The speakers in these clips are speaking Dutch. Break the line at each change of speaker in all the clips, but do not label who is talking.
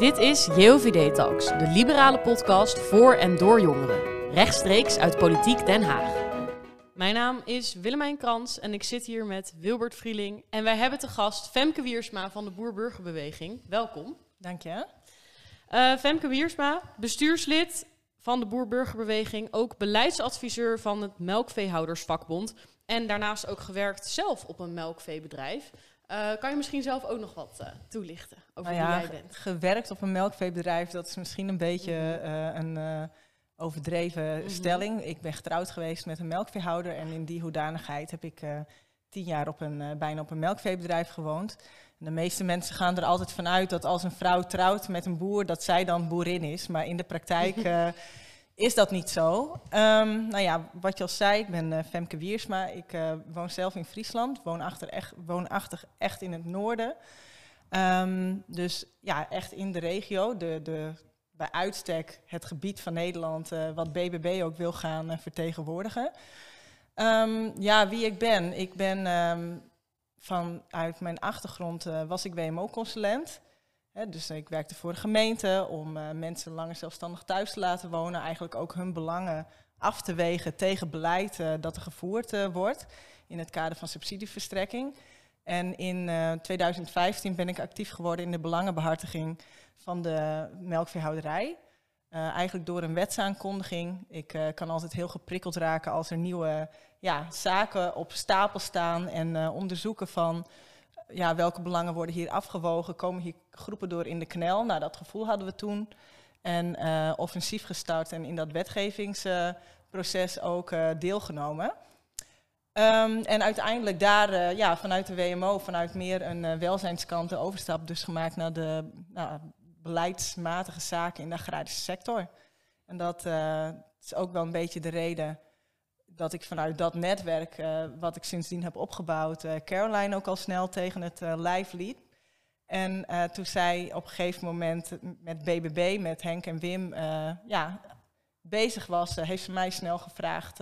Dit is JOVD Talks, de liberale podcast voor en door jongeren. Rechtstreeks uit Politiek Den Haag. Mijn naam is Willemijn Krans en ik zit hier met Wilbert Vrieling. En wij hebben te gast Femke Wiersma van de Boer-Burgerbeweging. Welkom.
Dank je.
Uh, Femke Wiersma, bestuurslid van de Boer-Burgerbeweging, ook beleidsadviseur van het Melkveehoudersvakbond. En daarnaast ook gewerkt zelf op een melkveebedrijf. Uh, kan je misschien zelf ook nog wat uh, toelichten over nou ja, wie jij bent?
Gewerkt op een melkveebedrijf, dat is misschien een beetje uh, een overdreven mm -hmm. stelling. Ik ben getrouwd geweest met een melkveehouder en in die hoedanigheid heb ik tien jaar op een, bijna op een melkveebedrijf gewoond. En de meeste mensen gaan er altijd vanuit dat als een vrouw trouwt met een boer, dat zij dan boerin is. Maar in de praktijk is dat niet zo. Um, nou ja, wat je al zei, ik ben uh, Femke Wiersma. Ik uh, woon zelf in Friesland, woonachtig echt, echt in het noorden. Um, dus ja, echt in de regio, de, de, bij uitstek het gebied van Nederland uh, wat BBB ook wil gaan vertegenwoordigen. Um, ja, wie ik ben. Ik ben vanuit mijn achtergrond was ik WMO-consulent dus ik werkte voor de gemeente om uh, mensen langer zelfstandig thuis te laten wonen. Eigenlijk ook hun belangen af te wegen tegen beleid uh, dat er gevoerd uh, wordt in het kader van subsidieverstrekking. En in 2015 ben ik actief geworden in de belangenbehartiging van de melkveehouderij. eigenlijk door een wetsaankondiging. Ik kan altijd heel geprikkeld raken als er nieuwe ja, zaken op stapel staan en onderzoeken van ja, welke belangen worden hier afgewogen? Komen hier groepen door in de knel? Nou, dat gevoel hadden we toen. En uh, offensief gestart en in dat wetgevingsproces ook uh, deelgenomen. Um, en uiteindelijk daar uh, ja, vanuit de WMO, vanuit meer een welzijnskant, de overstap dus gemaakt naar de nou, beleidsmatige zaken in de agrarische sector. En dat is ook wel een beetje de reden dat ik vanuit dat netwerk, uh, wat ik sindsdien heb opgebouwd, uh, Caroline ook al snel tegen het uh, lijf liep. En toen zij op een gegeven moment met BBB, met Henk en Wim, ja, bezig was, heeft ze mij snel gevraagd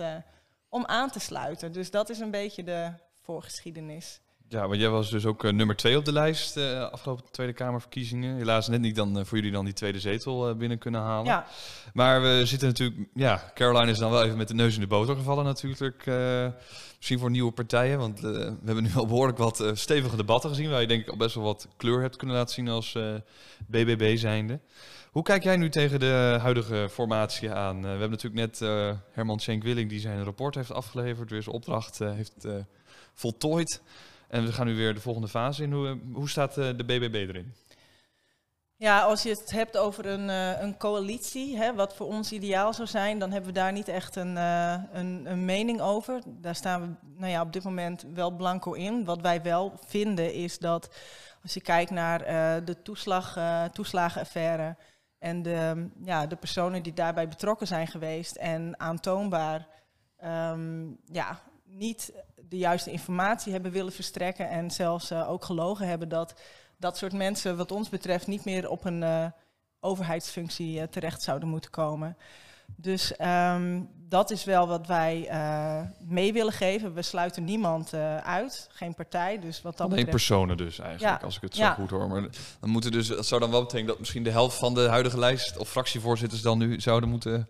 om aan te sluiten. Dus dat is een beetje de voorgeschiedenis.
Ja, want jij was dus ook uh, nummer twee op de lijst uh, afgelopen Tweede Kamerverkiezingen. Helaas net niet dan uh, voor jullie dan die tweede zetel binnen kunnen halen. Ja. Maar we zitten natuurlijk, ja, Caroline is dan wel even met de neus in de boter gevallen natuurlijk. misschien voor nieuwe partijen, want we hebben nu al behoorlijk wat stevige debatten gezien, waar je denk ik al best wel wat kleur hebt kunnen laten zien als BBB zijnde. Hoe kijk jij nu tegen de huidige formatie aan? we hebben natuurlijk net Herman Schenk-Willing die zijn rapport heeft afgeleverd, zijn opdracht heeft voltooid. En we gaan nu weer de volgende fase in. Hoe, hoe staat eh, de BBB erin?
Ja, als je het hebt over een, uh, een coalitie, hè, wat voor ons ideaal zou zijn, dan hebben we daar niet echt een, een, mening over. Daar staan we nou ja, op dit moment wel blanco in. Wat wij wel vinden is dat als je kijkt naar de toeslag, toeslagenaffaire en de, ja, de personen die daarbij betrokken zijn geweest en aantoonbaar um, ja, niet de juiste informatie hebben willen verstrekken en zelfs uh, ook gelogen hebben dat dat soort mensen wat ons betreft niet meer op een uh, overheidsfunctie uh, terecht zouden moeten komen. Dus um, dat is wel wat wij mee willen geven. We sluiten niemand uit, geen partij. Dus wat dat
Alleen betreft... personen dus eigenlijk, ja. als ik het zo ja. goed hoor. Maar dan moeten dus, dat zou dan wel betekenen dat misschien de helft van de huidige lijst of fractievoorzitters dan nu zouden moeten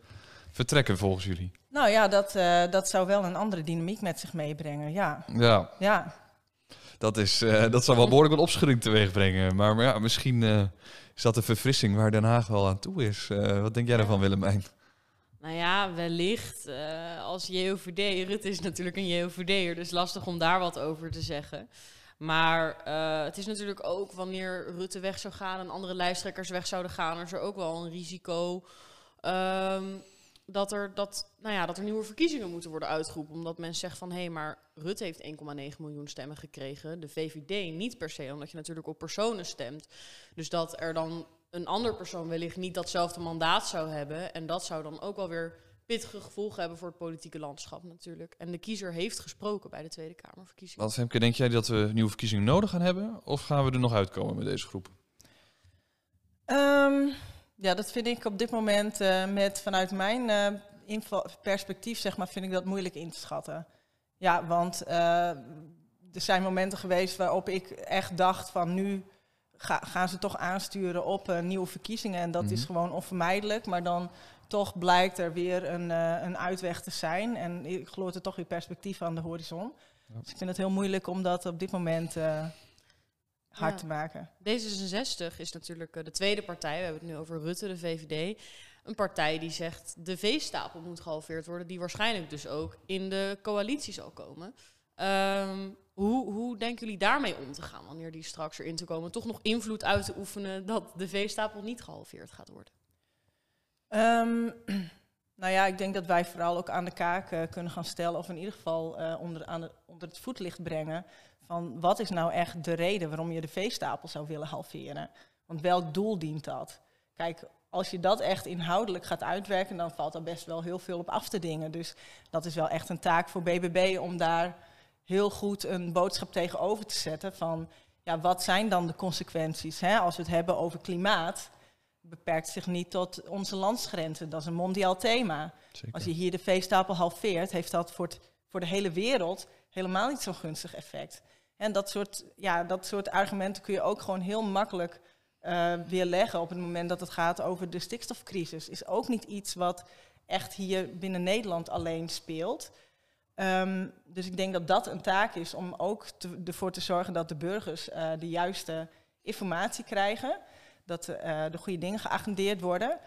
vertrekken volgens jullie?
Nou ja, dat, uh, dat zou wel een andere dynamiek met zich meebrengen, ja.
Ja. ja. Dat, is, uh, dat zou wel behoorlijk wat opschudding teweeg brengen. Maar, maar ja, misschien uh, is dat een verfrissing waar Den Haag wel aan toe is. wat denk jij daarvan, Willemijn?
Nou ja, wellicht als JOVD. Rutte is natuurlijk een JOVD'er, dus lastig om daar wat over te zeggen. Maar het is natuurlijk ook wanneer Rutte weg zou gaan en andere lijsttrekkers weg zouden gaan, is er ook wel een risico um, dat er, dat, nou ja, dat er nieuwe verkiezingen moeten worden uitgeroepen. Omdat mensen zeggen van hé, hey, maar Rutte heeft 1,9 miljoen stemmen gekregen. De VVD niet per se, omdat je natuurlijk op personen stemt. Dus dat er dan een ander persoon wellicht niet datzelfde mandaat zou hebben. En dat zou dan ook wel weer pittige gevolgen hebben voor het politieke landschap natuurlijk. En de kiezer heeft gesproken bij de Tweede Kamerverkiezingen.
Wat Femke, denk jij dat we nieuwe verkiezingen nodig gaan hebben? Of gaan we er nog uitkomen met deze groep?
Um, ja, dat vind ik op dit moment uh, met vanuit mijn uh, perspectief, zeg maar, vind ik dat moeilijk in te schatten. Ja, want uh, er zijn momenten geweest waarop ik echt dacht van nu gaan ze toch aansturen op nieuwe verkiezingen. En dat is mhm. gewoon onvermijdelijk. Maar dan toch blijkt er weer een, een uitweg te zijn. En ik geloof er toch weer perspectief aan de horizon. Dus ik vind het heel moeilijk om dat op dit moment hard te maken.
D66 is natuurlijk de tweede partij. We hebben het nu over Rutte, de VVD een partij die zegt de veestapel moet gehalveerd worden, die waarschijnlijk dus ook in de coalitie zal komen. Um, hoe, hoe denken jullie daarmee om te gaan wanneer die straks erin te komen? Toch nog invloed uit te oefenen dat de veestapel niet gehalveerd gaat worden?
Um, nou ja, ik denk dat wij vooral ook aan de kaak uh, kunnen gaan stellen, of in ieder geval uh, onder, aan onder het voetlicht brengen, van wat is nou echt de reden waarom je de veestapel zou willen halveren? Want welk doel dient dat? Kijk, als je dat echt inhoudelijk gaat uitwerken, dan valt er best wel heel veel op af te dingen. Dus dat is wel echt een taak voor BBB om daar heel goed een boodschap tegenover te zetten van, ja, wat zijn dan de consequenties? Hè? Als we het hebben over klimaat, beperkt zich niet tot onze landsgrenzen. Dat is een mondiaal thema. Als je hier de veestapel halveert, heeft dat voor, voor de hele wereld helemaal niet zo'n gunstig effect. En dat soort, ja, dat soort argumenten kun je ook gewoon heel makkelijk uh, weerleggen op het moment dat het gaat over de stikstofcrisis. Is ook niet iets wat echt hier binnen Nederland alleen speelt. Ehm, dus ik denk dat dat een taak is om ook ervoor te zorgen dat de burgers uh, de juiste informatie krijgen. Dat uh, de goede dingen geagendeerd worden.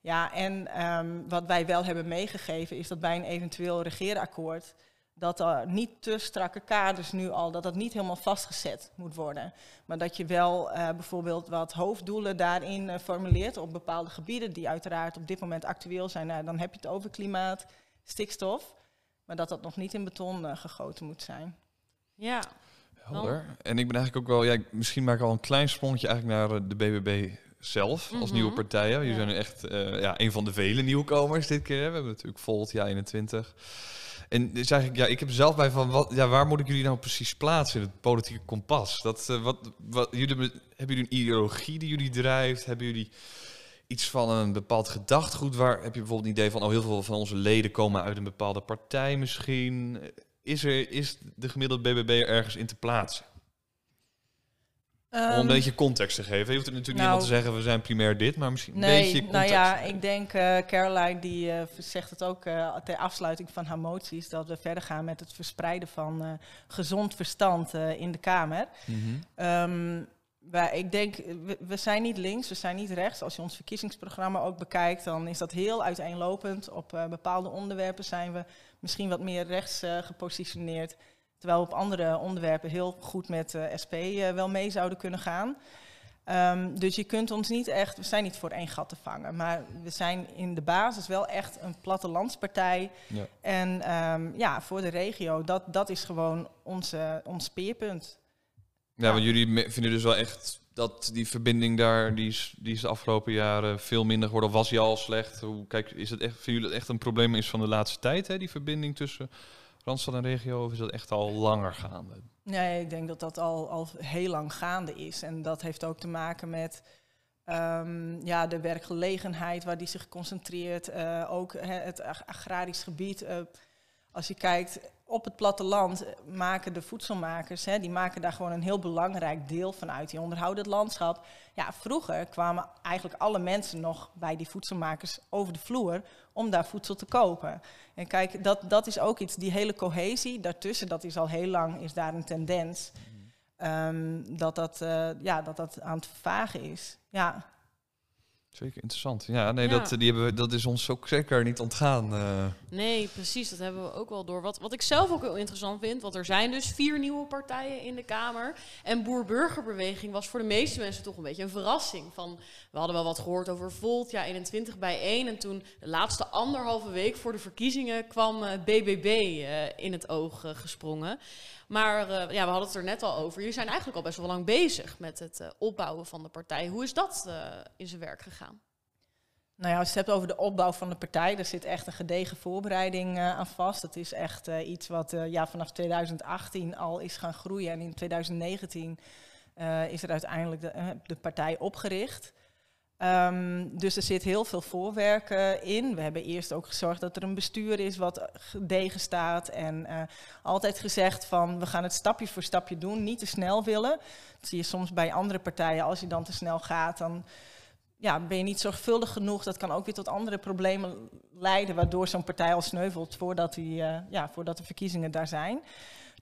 Ja, en um, wat wij wel hebben meegegeven is dat bij een eventueel regeerakkoord dat er niet te strakke kaders nu al, dat dat niet helemaal vastgezet moet worden. Maar dat je wel uh, bijvoorbeeld wat hoofddoelen daarin uh, formuleert op bepaalde gebieden die uiteraard op dit moment actueel zijn. Nou, dan heb je het over klimaat, stikstof, maar dat dat nog niet in beton gegoten moet zijn.
Ja.
Helder. En ik ben eigenlijk ook wel, ja, misschien maak ik al een klein sprongetje eigenlijk naar de BBB zelf als mhm. nieuwe partijen. Jullie zijn echt ja, een van de vele nieuwkomers dit keer. We hebben natuurlijk Volt, ja 21. En dus eigenlijk, ja, ik heb zelf bij van, wat, ja, waar moet ik jullie nou precies plaatsen in het politieke kompas? Dat, uh, wat, wat, jullie, hebben jullie een ideologie die jullie drijft? Hebben jullie iets van een bepaald gedachtegoed? Waar heb je bijvoorbeeld een idee van, oh, heel veel van onze leden komen uit een bepaalde partij misschien? Is, er, is de gemiddelde BBB ergens in te plaatsen? Om een ehm, beetje context te geven. Je hoeft het natuurlijk nou, niet te zeggen, we zijn primair dit, maar misschien
nee,
een beetje context.
Nou ja, ik denk, uh, Caroline die uh, zegt het ook uh, ter afsluiting van haar moties, dat we verder gaan met het verspreiden van gezond verstand in de Kamer. Mm -hmm. Wij, ik denk, we, we, zijn niet links, we zijn niet rechts. Als je ons verkiezingsprogramma ook bekijkt, dan is dat heel uiteenlopend. Op bepaalde onderwerpen zijn we misschien wat meer rechts gepositioneerd. Terwijl we op andere onderwerpen heel goed met uh, SP wel mee zouden kunnen gaan. Um, dus je kunt ons niet echt, we zijn niet voor één gat te vangen. Maar we zijn in de basis wel echt een plattelandspartij. Ja. En um, ja, voor de regio, dat, dat is gewoon onze, ons speerpunt.
Ja, want jullie vinden dus wel echt dat die verbinding daar, die is, die is de afgelopen jaren veel minder geworden. Of was die al slecht? Hoe, kijk, is het echt, vinden jullie het echt een probleem is van de laatste tijd, hè, die verbinding tussen Randstad en regio, of is dat echt al langer gaande?
Nee, ik denk dat dat al, al heel lang gaande is. En dat heeft ook te maken met um, ja, de werkgelegenheid waar die zich concentreert. Uh, ook het agrarisch gebied. Uh, als je kijkt, op het platteland maken de voedselmakers, hè, die maken daar gewoon een heel belangrijk deel van uit. Die onderhouden het landschap. Ja, vroeger kwamen eigenlijk alle mensen nog bij die voedselmakers over de vloer om daar voedsel te kopen. En kijk, dat, dat is ook iets, die hele cohesie daartussen, dat is al heel lang, is daar een tendens. Um, dat, dat, uh, ja, dat dat aan het vervagen is. Ja.
Zeker interessant. Ja, nee, Dat, die hebben, dat is ons ook zeker niet ontgaan. Uh.
Nee, precies. Dat hebben we ook wel door. Wat, wat ik zelf ook heel interessant vind, want er zijn dus vier nieuwe partijen in de Kamer. En Boer-Burgerbeweging was voor de meeste mensen toch een beetje een verrassing. Van, we hadden wel wat gehoord over Volt, ja, 21 bij 1. En toen de laatste anderhalve week voor de verkiezingen kwam uh, eh, BBB uh, eh, in het oog gesprongen. Maar ja, we hadden het er net al over. Jullie zijn eigenlijk al best wel lang bezig met het opbouwen van de partij. Hoe is dat in zijn werk gegaan?
Nou ja, als je het hebt over de opbouw van de partij, daar zit echt een gedegen voorbereiding aan vast. Dat is echt iets wat ja, vanaf 2018 al is gaan groeien. En in 2019 is er uiteindelijk de, de partij opgericht. Ehm, dus er zit heel veel voorwerk in. We hebben eerst ook gezorgd dat er een bestuur is wat gedegen staat. En uh, altijd gezegd van we gaan het stapje voor stapje doen, niet te snel willen. Dat zie je soms bij andere partijen. Als je dan te snel gaat, dan ja, ben je niet zorgvuldig genoeg. Dat kan ook weer tot andere problemen leiden, waardoor zo'n partij al sneuvelt voordat, die, uh, ja, voordat de verkiezingen daar zijn.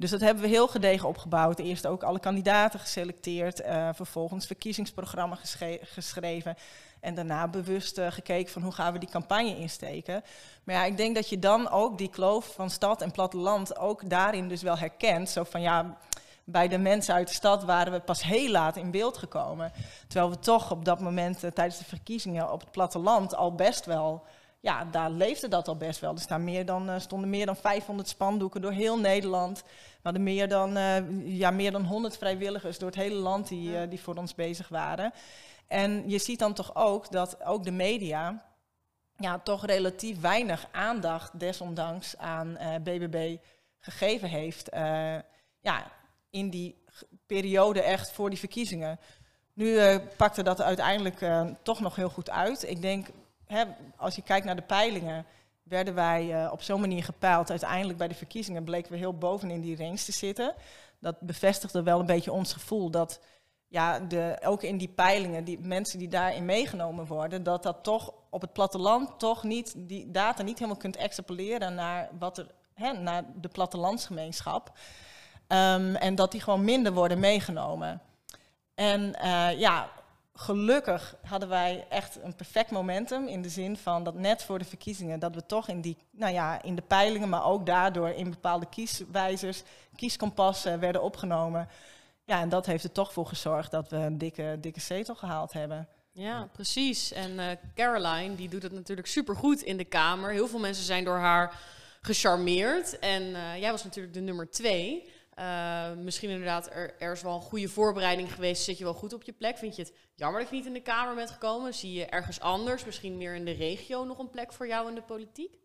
Dus dat hebben we heel gedegen opgebouwd. Eerst ook alle kandidaten geselecteerd, uh, vervolgens verkiezingsprogramma geschreven. En daarna bewust uh, gekeken van hoe gaan we die campagne insteken. Maar ja, ik denk dat je dan ook die kloof van stad en platteland ook daarin dus wel herkent. Zo van ja, bij de mensen uit de stad waren we pas heel laat in beeld gekomen. Terwijl we toch op dat moment uh, tijdens de verkiezingen op het platteland al best wel ja, daar leefde dat al best wel. Er staan meer dan, uh, stonden meer dan 500 spandoeken door heel Nederland. We hadden meer dan, uh, ja, meer dan 100 vrijwilligers door het hele land die, uh, die voor ons bezig waren. En je ziet dan toch ook dat ook de media ja, toch relatief weinig aandacht desondanks aan BBB gegeven heeft. ja, in die periode echt voor die verkiezingen. Nu pakte dat uiteindelijk toch nog heel goed uit. Ik denk hè, als je kijkt naar de peilingen, werden wij uh, op zo'n manier gepeild. Uiteindelijk bij de verkiezingen bleken we heel bovenin die range te zitten. Dat bevestigde wel een beetje ons gevoel dat ja, de, ook in die peilingen, die mensen die daarin meegenomen worden, dat dat toch op het platteland toch niet, die data niet helemaal kunt extrapoleren naar, wat er, hè, naar de plattelandsgemeenschap. Um, en dat die gewoon minder worden meegenomen. En uh, ja, gelukkig hadden wij echt een perfect momentum in de zin van dat net voor de verkiezingen dat we toch in die, nou ja, in de peilingen, maar ook daardoor in bepaalde kieswijzers, kieskompassen werden opgenomen. Ja, en dat heeft er toch voor gezorgd dat we een dikke, dikke zetel gehaald hebben.
Ja, precies. En uh, Caroline, die doet het natuurlijk supergoed in de Kamer. Heel veel mensen zijn door haar gecharmeerd. En uh, jij was natuurlijk de nummer twee. Uh, misschien inderdaad, er, er, is wel een goede voorbereiding geweest. Zit je wel goed op je plek? Vind je het jammer dat je niet in de Kamer bent gekomen? Zie je ergens anders, misschien meer in de regio, nog een plek voor jou in de politiek?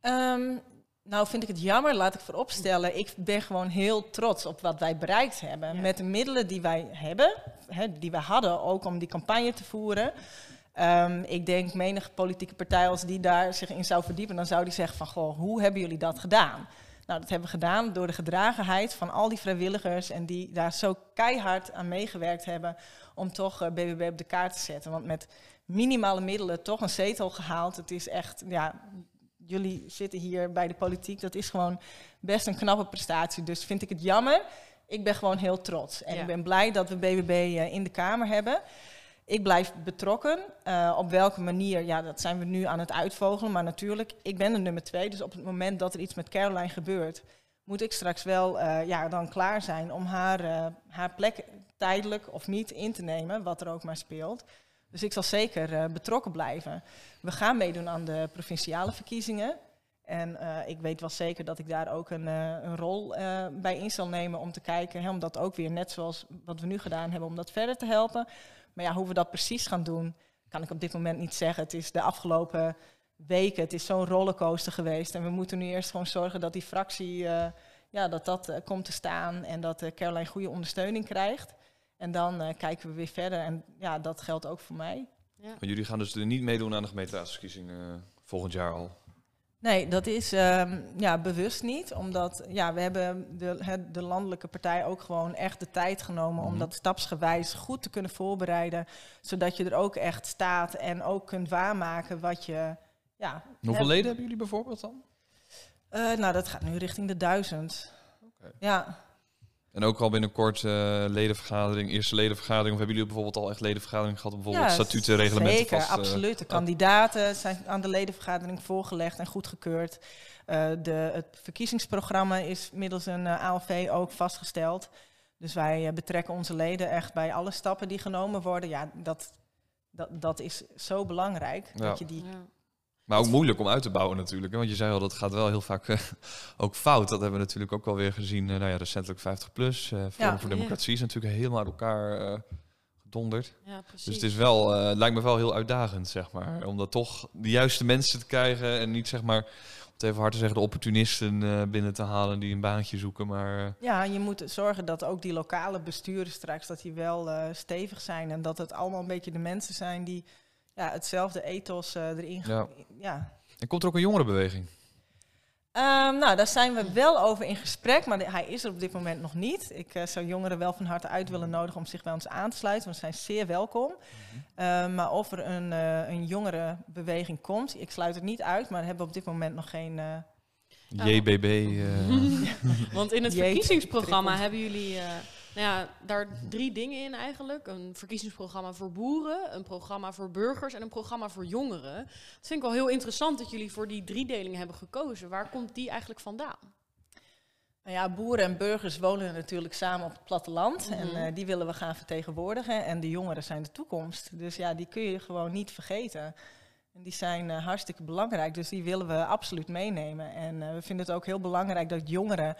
Um, nou, vind ik het jammer, laat ik vooropstellen. Ik ben gewoon heel trots op wat wij bereikt hebben. Ja. Met de middelen die wij hebben, hè, die we hadden ook om die campagne te voeren. Um, ik denk menige politieke partij als die daar zich in zou verdiepen, dan zou die zeggen van, goh, hoe hebben jullie dat gedaan? Nou, dat hebben we gedaan door de gedragenheid van al die vrijwilligers en die daar zo keihard aan meegewerkt hebben om toch uh, eh, BBB op de kaart te zetten. Want met minimale middelen toch een zetel gehaald. Het is echt, ja, jullie zitten hier bij de politiek. Dat is gewoon best een knappe prestatie. Dus vind ik het jammer. Ik ben gewoon heel trots. En ja. ik ben blij dat we BBB eh, in de Kamer hebben. Ik blijf betrokken. Uh, op welke manier, ja, dat zijn we nu aan het uitvogelen. Maar natuurlijk, ik ben de nummer twee. Dus op het moment dat er iets met Caroline gebeurt, moet ik straks wel uh, ja, dan klaar zijn om haar, uh, haar plek tijdelijk of niet in te nemen, wat er ook maar speelt. Dus ik zal zeker betrokken blijven. We gaan meedoen aan de provinciale verkiezingen. En ik weet wel zeker dat ik daar ook een, een rol bij in zal nemen om te kijken, hè, om dat ook weer net zoals wat we nu gedaan hebben, om dat verder te helpen. Maar ja, hoe we dat precies gaan doen, kan ik op dit moment niet zeggen. Het is de afgelopen weken, het is zo'n rollercoaster geweest. En we moeten nu eerst gewoon zorgen dat die fractie, uh, ja, dat dat uh, komt te staan en dat uh, Caroline goede ondersteuning krijgt. En dan kijken we weer verder. En ja, dat geldt ook voor mij.
Ja. Maar jullie gaan dus niet meedoen aan de gemeenteraadsverkiezingen volgend jaar al?
Nee, dat is um, ja, bewust niet. Omdat ja, we hebben de, de landelijke partij ook gewoon echt de tijd genomen om dat stapsgewijs goed te kunnen voorbereiden. Zodat je er ook echt staat en ook kunt waarmaken wat je. Ja,
Hoeveel hebt. leden hebben jullie bijvoorbeeld dan?
Uh, nou, dat gaat nu richting de duizend. Okay. Ja.
En ook al binnenkort uh, ledenvergadering, eerste ledenvergadering. Of hebben jullie bijvoorbeeld al echt ledenvergadering gehad om bijvoorbeeld ja, statuten, reglementen
zeker,
vast...
Zeker, uh, absoluut. De kandidaten zijn aan de ledenvergadering voorgelegd en goedgekeurd. Uh, de, het verkiezingsprogramma is middels een ALV ook vastgesteld. Dus wij betrekken onze leden echt bij alle stappen die genomen worden. Ja, dat, dat, dat is zo belangrijk. Ja. Dat je die ja.
Maar ook moeilijk om uit te bouwen natuurlijk. Want je zei al, dat gaat wel heel vaak uh, ook fout. Dat hebben we natuurlijk ook alweer gezien. Uh, nou ja, recentelijk 50 plus. Forum ja, voor Democratie is natuurlijk helemaal uit elkaar gedonderd.
Ja, precies.
Dus het is wel, lijkt me wel heel uitdagend, zeg maar. Om dat toch de juiste mensen te krijgen. En niet zeg maar het even hard te zeggen, de opportunisten binnen te halen die een baantje zoeken. Maar,
Ja, je moet zorgen dat ook die lokale besturen straks dat die wel stevig zijn. En dat het allemaal een beetje de mensen zijn die ja, hetzelfde ethos erin
ja. ja. En komt er ook een jongerenbeweging?
Um, nou, daar zijn we wel over in gesprek, maar hij is er op dit moment nog niet. Ik uh, zou jongeren wel van harte uit willen nodigen om zich bij ons aan te sluiten, want ze zijn zeer welkom. Mm uh, maar of er een, uh, een jongerenbeweging komt, ik sluit het niet uit, maar hebben we op dit moment nog geen...
Eh, JBB.
want in het verkiezingsprogramma hebben jullie nou ja, daar drie dingen in eigenlijk. Een verkiezingsprogramma voor boeren, een programma voor burgers en een programma voor jongeren. Dat vind ik wel heel interessant dat jullie voor die driedeling hebben gekozen. Waar komt die eigenlijk vandaan?
Nou ja, boeren en burgers wonen natuurlijk samen op het platteland. En uh, die willen we gaan vertegenwoordigen. En de jongeren zijn de toekomst. Dus ja, die kun je gewoon niet vergeten. En die zijn uh, hartstikke belangrijk. Dus die willen we absoluut meenemen. En uh, we vinden het ook heel belangrijk dat jongeren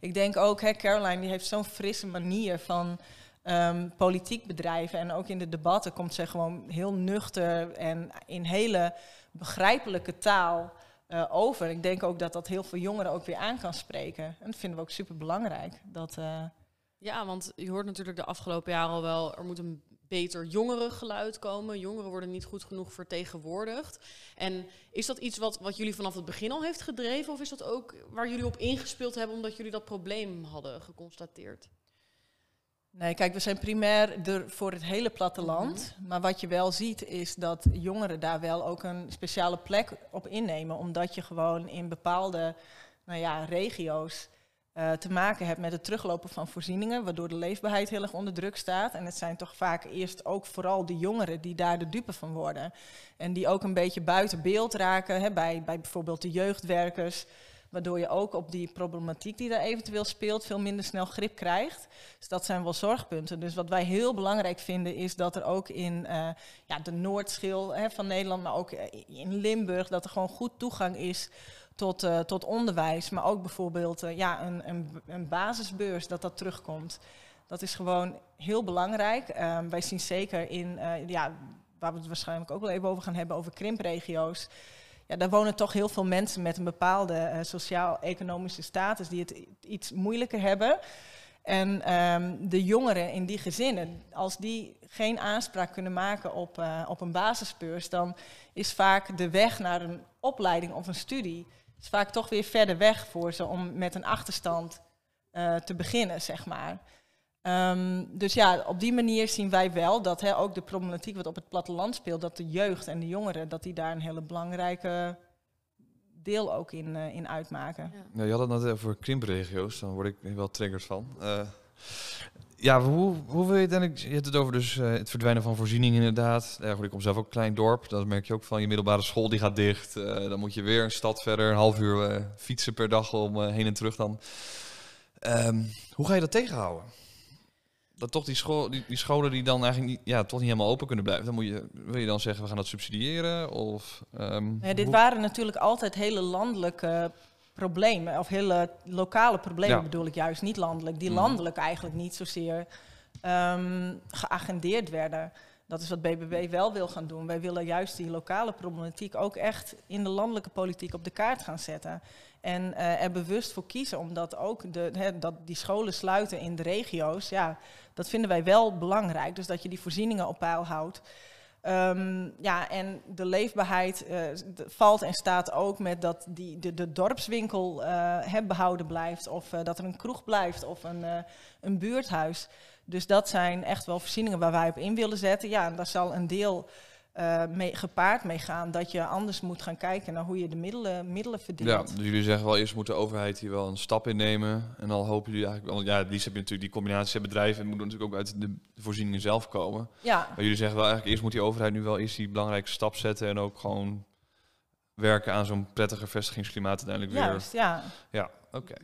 ik denk ook, hè, Caroline die heeft zo'n frisse manier van um, politiek bedrijven. En ook in de debatten komt ze gewoon heel nuchter en in hele begrijpelijke taal uh, over. Ik denk ook dat dat heel veel jongeren ook weer aan kan spreken. En dat vinden we ook super belangrijk. Dat.
Ja, want je hoort natuurlijk de afgelopen jaren al wel, er moet een beter jongerengeluid komen. Jongeren worden niet goed genoeg vertegenwoordigd. En is dat iets wat, wat jullie vanaf het begin al heeft gedreven? Of is dat ook waar jullie op ingespeeld hebben omdat jullie dat probleem hadden geconstateerd?
Nee, kijk, we zijn primair er voor het hele platteland. Mhm. Maar wat je wel ziet is dat jongeren daar wel ook een speciale plek op innemen. Omdat je gewoon in bepaalde nou ja, regio's uh, te maken hebt met het teruglopen van voorzieningen, waardoor de leefbaarheid heel erg onder druk staat. En het zijn toch vaak eerst ook vooral de jongeren die daar de dupe van worden. En die ook een beetje buiten beeld raken hè, bij, bij bijvoorbeeld de jeugdwerkers. Waardoor je ook op die problematiek die daar eventueel speelt veel minder snel grip krijgt. Dus dat zijn wel zorgpunten. Dus wat wij heel belangrijk vinden is dat er ook in uh, ja, de Noordschil hè, van Nederland, maar ook in Limburg, dat er gewoon goed toegang is tot, uh, tot onderwijs, maar ook bijvoorbeeld uh, ja, een, een, een, basisbeurs, dat dat terugkomt. Dat is gewoon heel belangrijk. Um, wij zien zeker in, uh, ja, waar we het waarschijnlijk ook wel even over gaan hebben, over krimpregio's. Ja, daar wonen toch heel veel mensen met een bepaalde sociaal-economische status die het iets moeilijker hebben. En um, de jongeren in die gezinnen, als die geen aanspraak kunnen maken op, op een basisbeurs, dan is vaak de weg naar een opleiding of een studie is vaak toch weer verder weg voor ze om met een achterstand uh, te beginnen, zeg maar. Um, dus ja, op die manier zien wij wel dat hè, ook de problematiek wat op het platteland speelt, dat de jeugd en de jongeren, dat die daar een hele belangrijke deel ook in, uh, in uitmaken.
Ja. Nou, je had het net over krimpregio's, dan word ik wel triggers van. Uh, ja, hoe, hoe wil je het Je hebt het over dus uh, het verdwijnen van voorzieningen inderdaad. Ja, goed, ik kom zelf ook een klein dorp. Dat merk je ook van je middelbare school die gaat dicht. Uh, dan moet je weer een stad verder, een half uur uh, fietsen per dag om heen en terug dan. Um, hoe ga je dat tegenhouden? Dat toch die, school, die, die, scholen die dan eigenlijk niet, ja, toch niet helemaal open kunnen blijven. Dan moet je, wil je dan zeggen, we gaan dat subsidiëren? Of, um,
ja, dit waren natuurlijk altijd hele landelijke problemen, of hele lokale problemen bedoel ik juist, niet landelijk, die mhm. landelijk eigenlijk niet zozeer um, geagendeerd werden. Dat is wat BBB wel wil gaan doen. Wij willen juist die lokale problematiek ook echt in de landelijke politiek op de kaart gaan zetten. En uh, er bewust voor kiezen, omdat ook de, dat die scholen sluiten in de regio's, ja, dat vinden wij wel belangrijk. Dus dat je die voorzieningen op peil houdt. Um, ja, en de leefbaarheid uh, valt en staat ook met dat die, de, de dorpswinkel uh, behouden blijft. Of uh, dat er een kroeg blijft of een, een buurthuis. Dus dat zijn echt wel voorzieningen waar wij op in willen zetten. Ja, en daar zal een deel uh, mee, gepaard mee gaan dat je anders moet gaan kijken naar hoe je de middelen, middelen verdient.
Ja, dus jullie zeggen wel eerst moet de overheid hier wel een stap in nemen. En dan hopen jullie eigenlijk, want ja, het liefst heb je natuurlijk die combinatie bedrijven en moet natuurlijk ook uit de voorzieningen zelf komen. Ja. Maar jullie zeggen wel eigenlijk eerst moet die overheid nu wel eerst die belangrijke stap zetten en ook gewoon werken aan zo'n prettiger vestigingsklimaat uiteindelijk weer.
Juist, ja. Ja,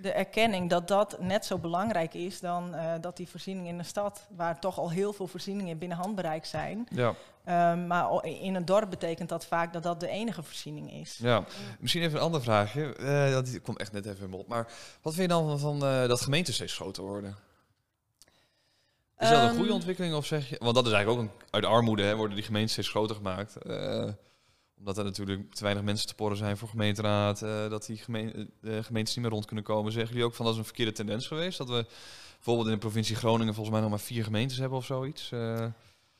De erkenning dat dat net zo belangrijk is dan uh, dat die voorzieningen in de stad, waar toch al heel veel voorzieningen binnen handbereik zijn. Ja. Um, maar in een dorp betekent dat vaak dat dat de enige voorziening is.
Ja, misschien even een ander vraagje. Uh, dat komt echt net even op. Maar wat vind je dan van, uh, dat gemeenten steeds groter worden? Is dat een goede ehm, ontwikkeling of zeg je? Want dat is eigenlijk ook een, uit armoede hè, worden die gemeenten steeds groter gemaakt. Omdat er natuurlijk te weinig mensen te porren zijn voor gemeenteraad, dat die gemeen, gemeentes niet meer rond kunnen komen. Zeggen jullie ook van dat is een verkeerde tendens geweest? Dat we bijvoorbeeld in de provincie Groningen volgens mij nog maar vier gemeentes hebben of zoiets?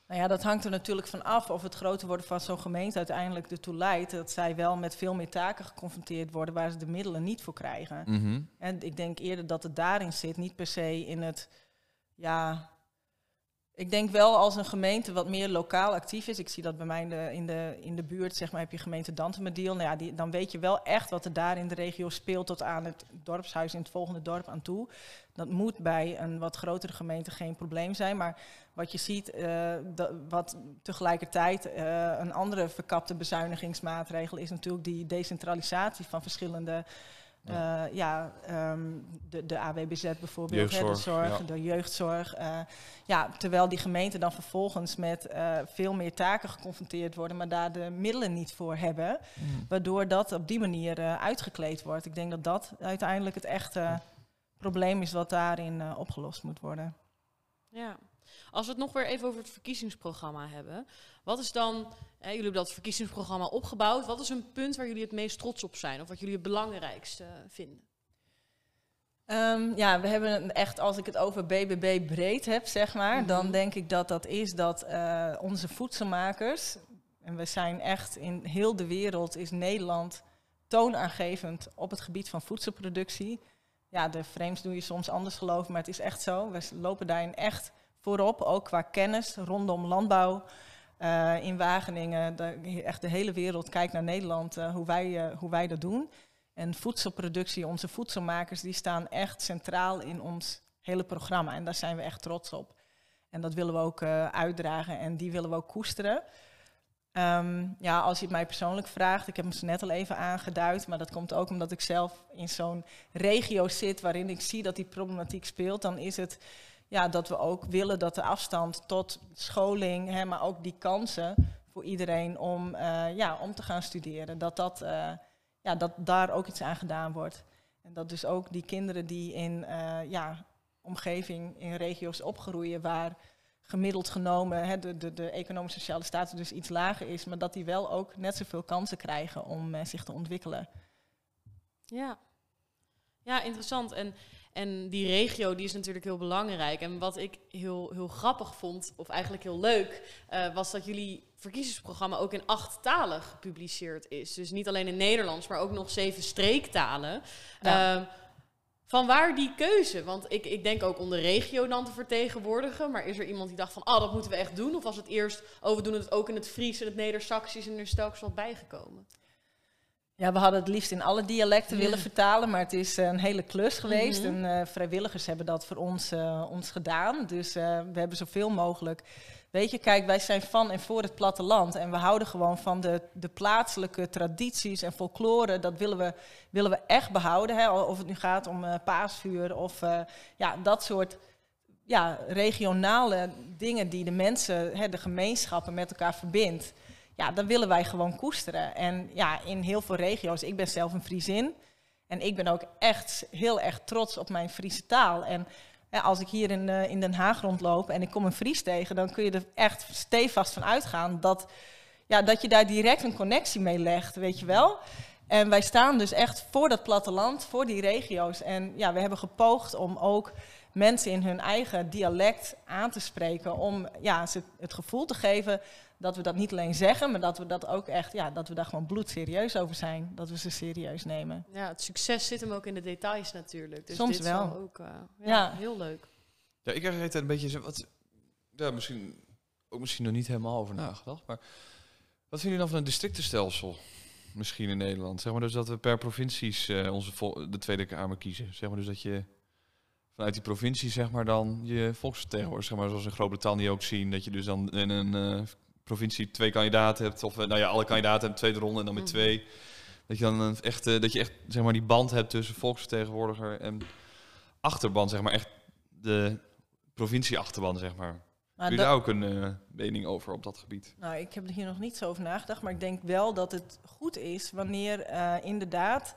Nou ja, dat hangt er natuurlijk van af of het groter worden van zo'n gemeente uiteindelijk ertoe leidt dat zij wel met veel meer taken geconfronteerd worden waar ze de middelen niet voor krijgen.
Mhm.
En ik denk eerder dat het daarin zit, niet per se in het, ja, ik denk wel als een gemeente wat meer lokaal actief is. Ik zie dat bij mij in de, in de, buurt, zeg maar, heb je gemeente Dantemediel. Nou ja, die, dan weet je wel echt wat er daar in de regio speelt tot aan het dorpshuis in het volgende dorp aan toe. Dat moet bij een wat grotere gemeente geen probleem zijn. Maar wat je ziet, dat, wat tegelijkertijd uh, een andere verkapte bezuinigingsmaatregel is natuurlijk die decentralisatie van verschillende ja, uh, ja um, de, de AWBZ bijvoorbeeld,
jeugdzorg,
hè, de zorg,
ja.
de jeugdzorg. Uh, ja, terwijl die gemeenten dan vervolgens met uh, veel meer taken geconfronteerd worden, maar daar de middelen niet voor hebben. Mm. Waardoor dat op die manier uitgekleed wordt. Ik denk dat dat uiteindelijk het echte probleem is wat daarin opgelost moet worden.
Ja. Als we het nog weer even over het verkiezingsprogramma hebben. Wat is dan, hè, jullie hebben dat verkiezingsprogramma opgebouwd. Wat is een punt waar jullie het meest trots op zijn? Of wat jullie het belangrijkste vinden?
Um, ja, we hebben echt, als ik het over BBB breed heb, zeg maar, mm -hmm. dan denk ik dat dat is dat uh, onze voedselmakers, en we zijn echt in heel de wereld, is Nederland toonaangevend op het gebied van voedselproductie. Ja, de frames doe je soms anders geloven, maar het is echt zo. We lopen daarin echt voorop, ook qua kennis rondom landbouw. Uh, in Wageningen, echt de hele wereld kijkt naar Nederland, uh, hoe, wij, uh, hoe wij dat doen. En voedselproductie, onze voedselmakers, die staan echt centraal in ons hele programma. En daar zijn we echt trots op. En dat willen we ook uitdragen en die willen we ook koesteren. Um, ja, als je het mij persoonlijk vraagt, ik heb hem ze net al even aangeduid, maar dat komt ook omdat ik zelf in zo'n regio zit waarin ik zie dat die problematiek speelt, dan is het ja, dat we ook willen dat de afstand tot scholing, hè, maar ook die kansen voor iedereen om, uh, ja, om te gaan studeren, dat, dat, uh, ja, dat daar ook iets aan gedaan wordt. En dat dus ook die kinderen die in uh, ja, omgeving, in regio's opgroeien waar gemiddeld genomen hè, de, de, de economische sociale status dus iets lager is, maar dat die wel ook net zoveel kansen krijgen om zich te ontwikkelen.
Ja, ja interessant. En en die regio die is natuurlijk heel belangrijk. En wat ik heel, heel grappig vond, of eigenlijk heel leuk, uh, was dat jullie verkiezingsprogramma ook in acht talen gepubliceerd is. Dus niet alleen in Nederlands, maar ook nog zeven streektalen. Ja. Uh, van waar die keuze? Want ik, ik denk ook om de regio dan te vertegenwoordigen. Maar is er iemand die dacht van, ah, oh, dat moeten we echt doen? Of was het eerst, oh, we doen het ook in het Fries en het Neder-Saxisch en er is telkens wat bijgekomen?
Ja, we hadden het liefst in alle dialecten ja. willen vertalen, maar het is een hele klus geweest.
Mhm.
Mm -hmm. En uh, vrijwilligers hebben dat voor ons, uh, ons gedaan. Dus uh, we hebben zoveel mogelijk. Weet je, kijk, wij zijn van en voor het platteland. En we houden gewoon van de, de plaatselijke tradities en folklore. Dat willen we, willen we echt behouden. Hè? Of het nu gaat om paasvuur of ja, dat soort ja, regionale dingen die de mensen, hè, de gemeenschappen met elkaar verbindt ja, dat willen wij gewoon koesteren. En ja, in heel veel regio's, ik ben zelf een Friesin. En ik ben ook echt heel erg trots op mijn Friese taal. En als ik hier in, uh, in Den Haag rondloop en ik kom een Fries tegen, dan kun je er echt stevast van uitgaan dat, ja, dat je daar direct een connectie mee legt, weet je wel. En wij staan dus echt voor dat platteland, voor die regio's. En ja, we hebben gepoogd om ook mensen in hun eigen dialect aan te spreken. Om ja, ze het gevoel te geven dat we dat niet alleen zeggen, maar dat we dat ook echt, ja, dat we daar gewoon bloedserieus over zijn. Dat we ze serieus nemen.
Ja, het succes zit hem ook in de details natuurlijk. Dus
Soms
dit
wel.
Ook, uh, ja,
Ja.
heel leuk.
Ja, ik krijg een beetje wat. Ja, misschien ook misschien nog niet helemaal over nagedacht. Maar wat vinden jullie dan van een districtenstelsel? Misschien in Nederland. Zeg maar dus dat we per provincies eh, onze de Tweede Kamer kiezen. Zeg maar dus dat je vanuit die provincie zeg maar dan je volksvertegenwoordigers, zeg maar zoals in Groot-Brittannië ook zien, dat je dus dan in een eh, provincie twee kandidaten hebt, of eh, nou ja, alle kandidaten hebben tweede ronde en dan met
Mhm.
twee. Dat je dan een echte, dat je echt zeg maar die band hebt tussen volksvertegenwoordiger en achterban, zeg maar echt de provincie-achterban, zeg maar.
Maar
Heb je daar ook een eh, mening over op dat gebied?
Nou, ik heb er hier nog niet zo over nagedacht, maar ik denk wel dat het goed is wanneer eh, inderdaad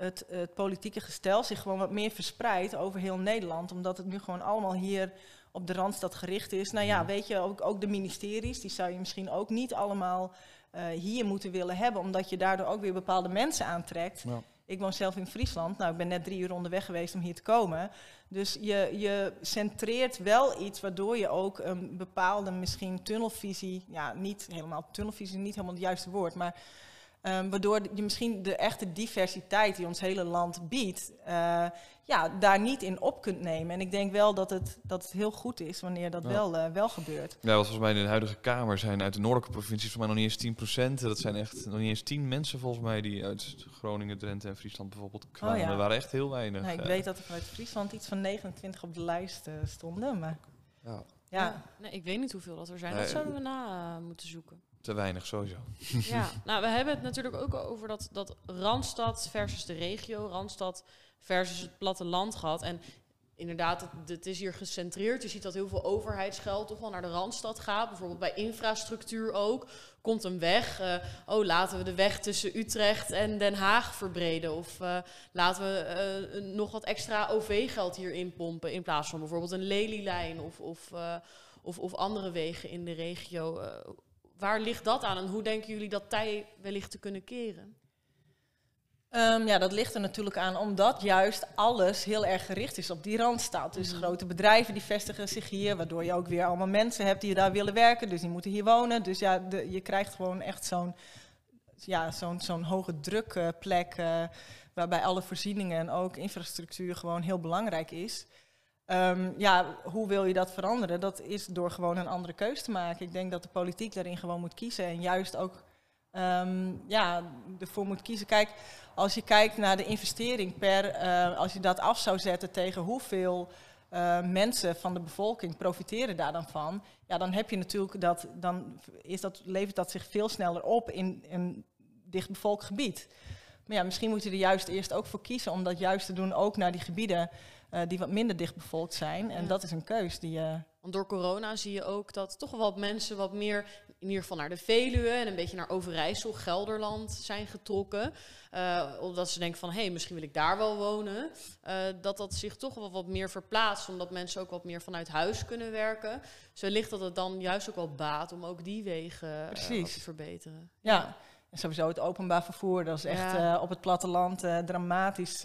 het, het politieke gestel zich gewoon wat meer verspreidt over heel Nederland. Omdat het nu gewoon allemaal hier op de Randstad gericht is. Nou ja, weet je, ook, ook de ministeries, die zou je misschien ook niet allemaal hier moeten willen hebben, omdat je daardoor ook weer bepaalde mensen aantrekt. Ja. Ik woon zelf in Friesland. Nou, ik ben net drie uur onderweg geweest om hier te komen. Dus je, je centreert wel iets waardoor je ook een bepaalde misschien tunnelvisie, ja, niet helemaal tunnelvisie, niet helemaal het juiste woord, maar um, waardoor je misschien de echte diversiteit die ons hele land biedt, uh, ja, daar niet in op kunt nemen. En ik denk wel dat het, dat het heel goed is wanneer dat wel, uh, wel gebeurt.
Ja, wat volgens mij in de huidige Kamer zijn uit de noordelijke provincies voor mij nog niet eens 10 procent. Dat zijn echt nog niet eens 10 mensen volgens mij die uit Groningen, Drenthe en Friesland bijvoorbeeld kwamen. Oh, Er waren echt heel weinig.
Nou, ik weet dat er vanuit Friesland iets van 29 op de lijst uh, stonden, maar... Ja. Ja.
Nee, ik weet niet hoeveel dat er zijn. Dat zouden we na uh, moeten zoeken.
Te weinig sowieso.
Ja, nou we hebben het natuurlijk ook over dat, dat Randstad versus de regio, Randstad versus het platteland gehad. En inderdaad, het, is hier gecentreerd. Je ziet dat heel veel overheidsgeld toch wel naar de Randstad gaat. Bijvoorbeeld bij infrastructuur ook. Komt een weg. Uh, oh, laten we de weg tussen Utrecht en Den Haag verbreden. Of uh, laten we uh, nog wat extra OV-geld hierin pompen. In plaats van bijvoorbeeld een lelielijn of, of, of, of andere wegen in de regio. Waar ligt dat aan en hoe denken jullie dat tij wellicht te kunnen keren?
Um, ja, dat ligt er natuurlijk aan omdat juist alles heel erg gericht is op die randstad. Dus mm. grote bedrijven die vestigen zich hier, waardoor je ook weer allemaal mensen hebt die daar willen werken. Dus die moeten hier wonen. Dus ja, de, je krijgt gewoon echt zo'n ja, zo'n zo'n hoge drukplek uh, waarbij alle voorzieningen en ook infrastructuur gewoon heel belangrijk is. Um, ja, hoe wil je dat veranderen? Dat is door gewoon een andere keuze te maken. Ik denk dat de politiek daarin gewoon moet kiezen en juist ook um, ja, ervoor moet kiezen. Kijk, als je kijkt naar de investering per, uh, als je dat af zou zetten tegen hoeveel uh, mensen van de bevolking profiteren daar dan van, ja, dan heb je natuurlijk dat, dan is dat, levert dat zich veel sneller op in een dichtbevolkt gebied. Maar ja, misschien moet je er juist eerst ook voor kiezen om dat juist te doen, ook naar die gebieden uh, die wat minder dichtbevolkt zijn. En dat is een keus die je.
Want door corona zie je ook dat toch wel wat mensen wat meer in ieder geval naar de Veluwe en een beetje naar Overijssel, Gelderland zijn getrokken. Uh, omdat ze denken van, hé, hey, misschien wil ik daar wel wonen. Dat dat zich toch wel wat meer verplaatst, omdat mensen ook wat meer vanuit huis kunnen werken. Zo ligt dat het dan juist ook wel baat om ook die wegen te verbeteren.
Ja, en sowieso het openbaar vervoer, dat is echt op het platteland dramatisch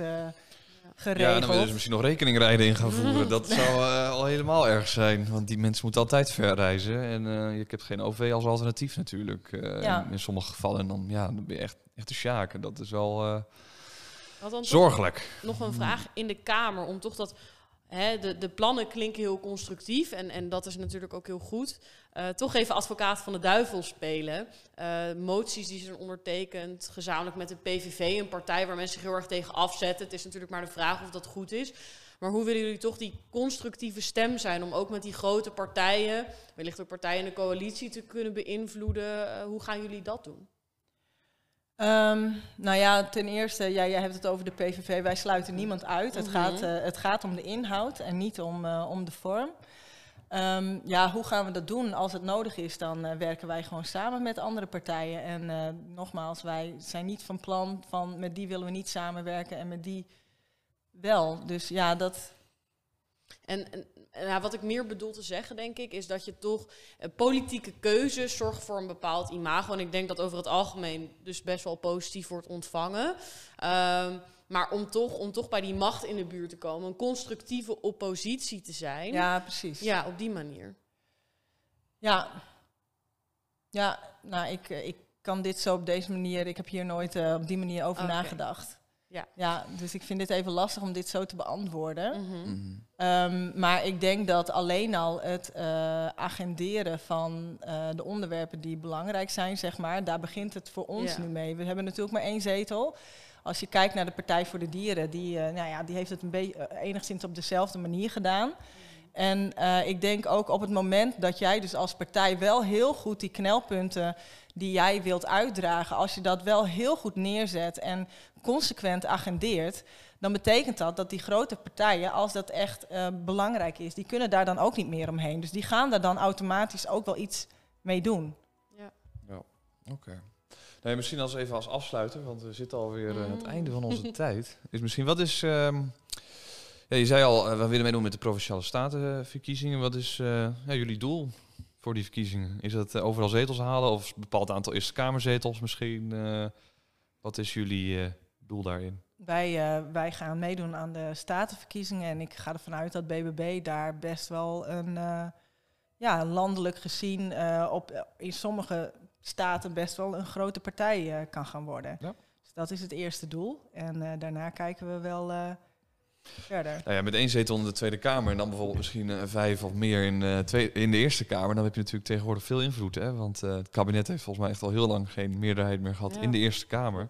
geregeld.
Ja, dan wil je dus misschien nog rekeningrijden in gaan voeren. Dat zou uh, al helemaal erg zijn, want die mensen moeten altijd verreizen. En uh, je hebt geen OV als alternatief natuurlijk. Uh, ja. in, in, sommige gevallen. En dan, ja, dan ben je echt, echt te sjaken. Dat is wel zorgelijk.
Nog een vraag in de Kamer, om toch dat De, de plannen klinken heel constructief en, en dat is natuurlijk ook heel goed. Uh, toch even advocaat van de duivel spelen. Uh, moties die zijn ondertekend, gezamenlijk met de PVV, een partij waar mensen zich heel erg tegen afzetten. Het is natuurlijk maar de vraag of dat goed is. Maar hoe willen jullie toch die constructieve stem zijn om ook met die grote partijen, wellicht ook partijen in de coalitie, te kunnen beïnvloeden? Uh, hoe gaan jullie dat doen?
Um, nou ja, ten eerste, ja, jij hebt het over de PVV. Wij sluiten niemand uit. Het, mhm. gaat, uh, het gaat om de inhoud en niet om, uh, om de vorm. Um, ja, hoe gaan we dat doen? Als het nodig is, dan uh, werken wij gewoon samen met andere partijen. En nogmaals, wij zijn niet van plan van met die willen we niet samenwerken en met die wel. Dus ja, dat.
En, en nou, wat ik meer bedoel te zeggen, denk ik, is dat je toch uh, politieke keuzes zorgt voor een bepaald imago. En ik denk dat over het algemeen dus best wel positief wordt ontvangen. Um, maar om toch, om toch bij die macht in de buurt te komen, een constructieve oppositie te zijn.
Ja, precies.
Ja, op die manier.
Ja, ja nou, ik, eh, ik kan dit zo op deze manier, ik heb hier nooit uh, op die manier over okay. nagedacht. Ja. ja, dus ik vind dit even lastig om dit zo te beantwoorden. Mm -hmm. um, maar ik denk dat alleen al het uh, agenderen van uh, de onderwerpen die belangrijk zijn, zeg maar, daar begint het voor ons nu mee. We hebben natuurlijk maar één zetel. Als je kijkt naar de Partij voor de Dieren, die, uh, nou ja, die heeft het een beetje enigszins op dezelfde manier gedaan. En uh, ik denk ook op het moment dat jij dus als partij wel heel goed die knelpunten die jij wilt uitdragen, als je dat wel heel goed neerzet en consequent agendeert, dan betekent dat dat die grote partijen, als dat echt uh, belangrijk is, die kunnen daar dan ook niet meer omheen. Dus die gaan daar dan automatisch ook wel iets mee doen.
Ja, ja. oké. Okay. Nee, misschien als even als afsluiter, want we zitten alweer mm. aan het einde van onze tijd. Is misschien, wat is... Um, ja, je zei al, uh, we willen meedoen met de Provinciale Statenverkiezingen. Wat is uh, ja, jullie doel voor die verkiezingen? Is het overal zetels halen of een bepaald aantal Eerste Kamerzetels misschien? wat is jullie doel daarin?
Wij, wij gaan meedoen aan de statenverkiezingen en ik ga ervan uit dat BBB daar best wel een, ja, landelijk gezien op, in sommige staten best wel een grote partij kan gaan worden. Ja. Dus dat is het eerste doel. En daarna kijken we wel verder.
Nou ja, met één zetel in de Tweede Kamer en dan bijvoorbeeld misschien vijf of meer in, twee, in de Eerste Kamer, dan heb je natuurlijk tegenwoordig veel invloed. Hè? Want het kabinet heeft volgens mij echt al heel lang geen meerderheid meer gehad in de Eerste Kamer.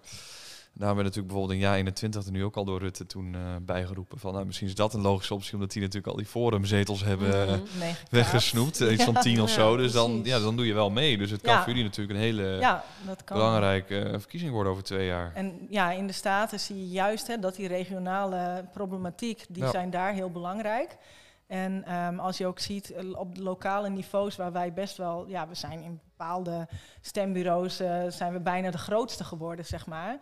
Daar hebben we natuurlijk bijvoorbeeld in jaar 21 er nu ook al door Rutte toen uh, bijgeroepen van nou, misschien is dat een logische optie omdat die natuurlijk al die forumzetels hebben mm, weggesnoept, iets van tien of zo. Dus dan, ja, dan doe je wel mee. Dus het kan voor jullie natuurlijk een hele dat kan. belangrijke verkiezing worden over twee jaar.
En ja, in de Staten zie je juist hè, dat die regionale problematiek, die zijn daar heel belangrijk. En um, als je ook ziet op lokale niveaus waar wij best wel, ja, we zijn in bepaalde stembureaus, uh, zijn we bijna de grootste geworden, zeg maar.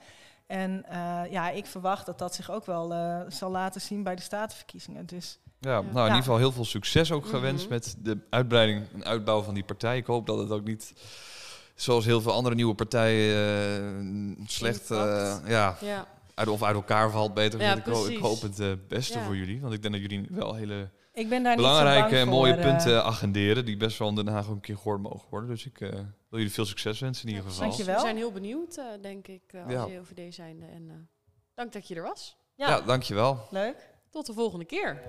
En uh, ja, ik verwacht dat dat zich ook wel uh, zal laten zien bij de statenverkiezingen. Dus,
ja, nou in ieder geval heel veel succes ook gewenst mhm. met de uitbreiding en uitbouw van die partij. Ik hoop dat het ook niet, zoals heel veel andere nieuwe partijen, uh, slecht ja, ja. Uit, of uit elkaar valt. Beter. ik, ik, hoop het beste voor jullie, want ik denk dat jullie wel hele ik ben daar belangrijke en mooie punten agenderen die best wel in Den Haag ook een keer gehoord mogen worden. Dus ik wil jullie veel succes wensen in ieder geval.
Dankjewel. We zijn heel benieuwd, uh, denk ik, uh, als ja. JOVD zijnde. En uh, dank dat je er was.
Ja. ja, dankjewel.
Leuk.
Tot de volgende keer.